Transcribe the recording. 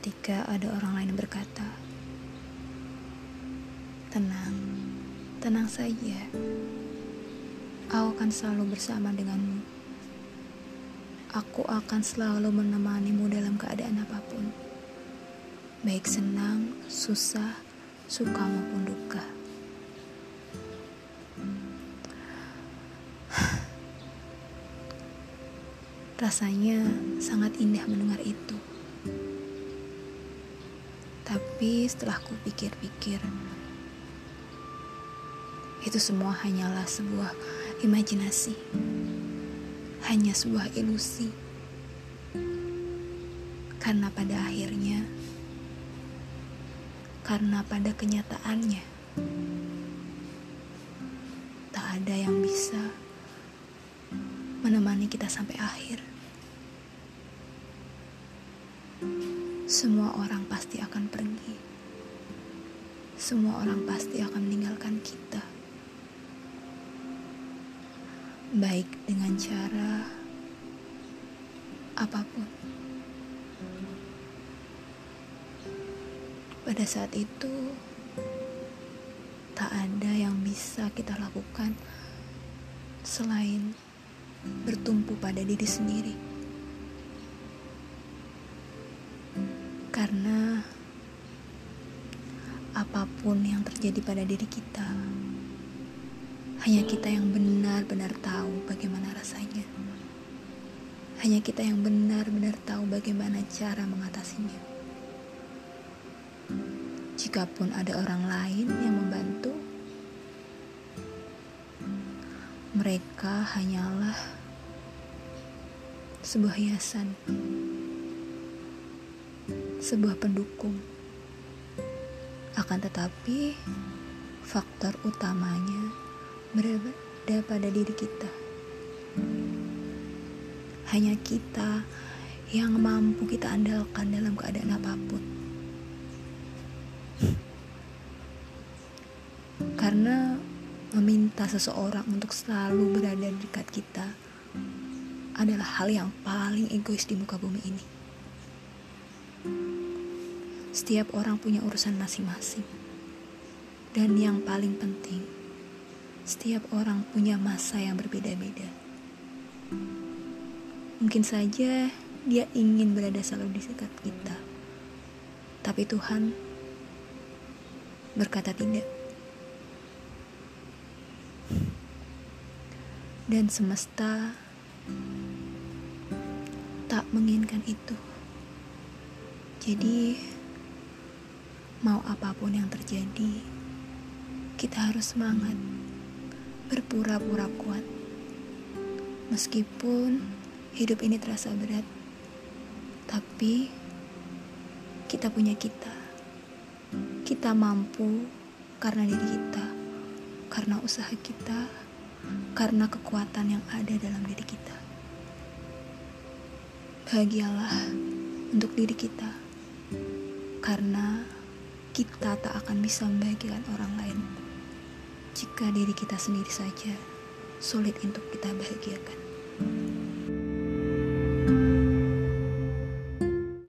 ketika ada orang lain berkata, "Tenang, tenang saja, aku akan selalu bersama denganmu. Aku akan selalu menemanimu dalam keadaan apa pun, baik senang, susah, suka maupun duka." Rasanya sangat indah mendengar itu. Tapi setelah ku pikir-pikir, itu semua hanyalah sebuah imajinasi. Hanya sebuah ilusi. Karena pada akhirnya, karena pada kenyataannya, tak ada yang bisa menemani kita sampai akhir. Semua orang pasti akan pergi. Semua orang pasti akan meninggalkan kita. Baik dengan cara apa pun. Pada saat itu, tak ada yang bisa kita lakukan selain bertumpu pada diri sendiri. Karena apa pun yang terjadi pada diri kita, hanya kita yang benar-benar tahu bagaimana rasanya. Hanya kita yang benar-benar tahu bagaimana cara mengatasinya. Jikapun ada orang lain yang membantu, mereka hanyalah sebuah hiasan sebuah pendukung. Akan tetapi, faktor utamanya berada pada diri kita. Hanya kita yang mampu kita andalkan dalam keadaan apa pun. Karena meminta seseorang untuk selalu berada di dekat kita adalah hal yang paling egois di muka bumi ini. Setiap orang punya urusan masing-masing. Dan yang paling penting, setiap orang punya masa yang berbeda-beda. Mungkin saja dia ingin berada selalu di dekat kita. Tapi Tuhan berkata tidak. Dan semesta tak menginginkan itu. Jadi, Mau apa pun yang terjadi, kita harus semangat, berpura-pura kuat. Meskipun hidup ini terasa berat, tapi kita punya kita. Kita mampu karena diri kita, karena usaha kita, karena kekuatan yang ada dalam diri kita. Bahagialah untuk diri kita, karena kita tak akan bisa membahagiakan orang lain jika diri kita sendiri saja sulit untuk kita bahagiakan.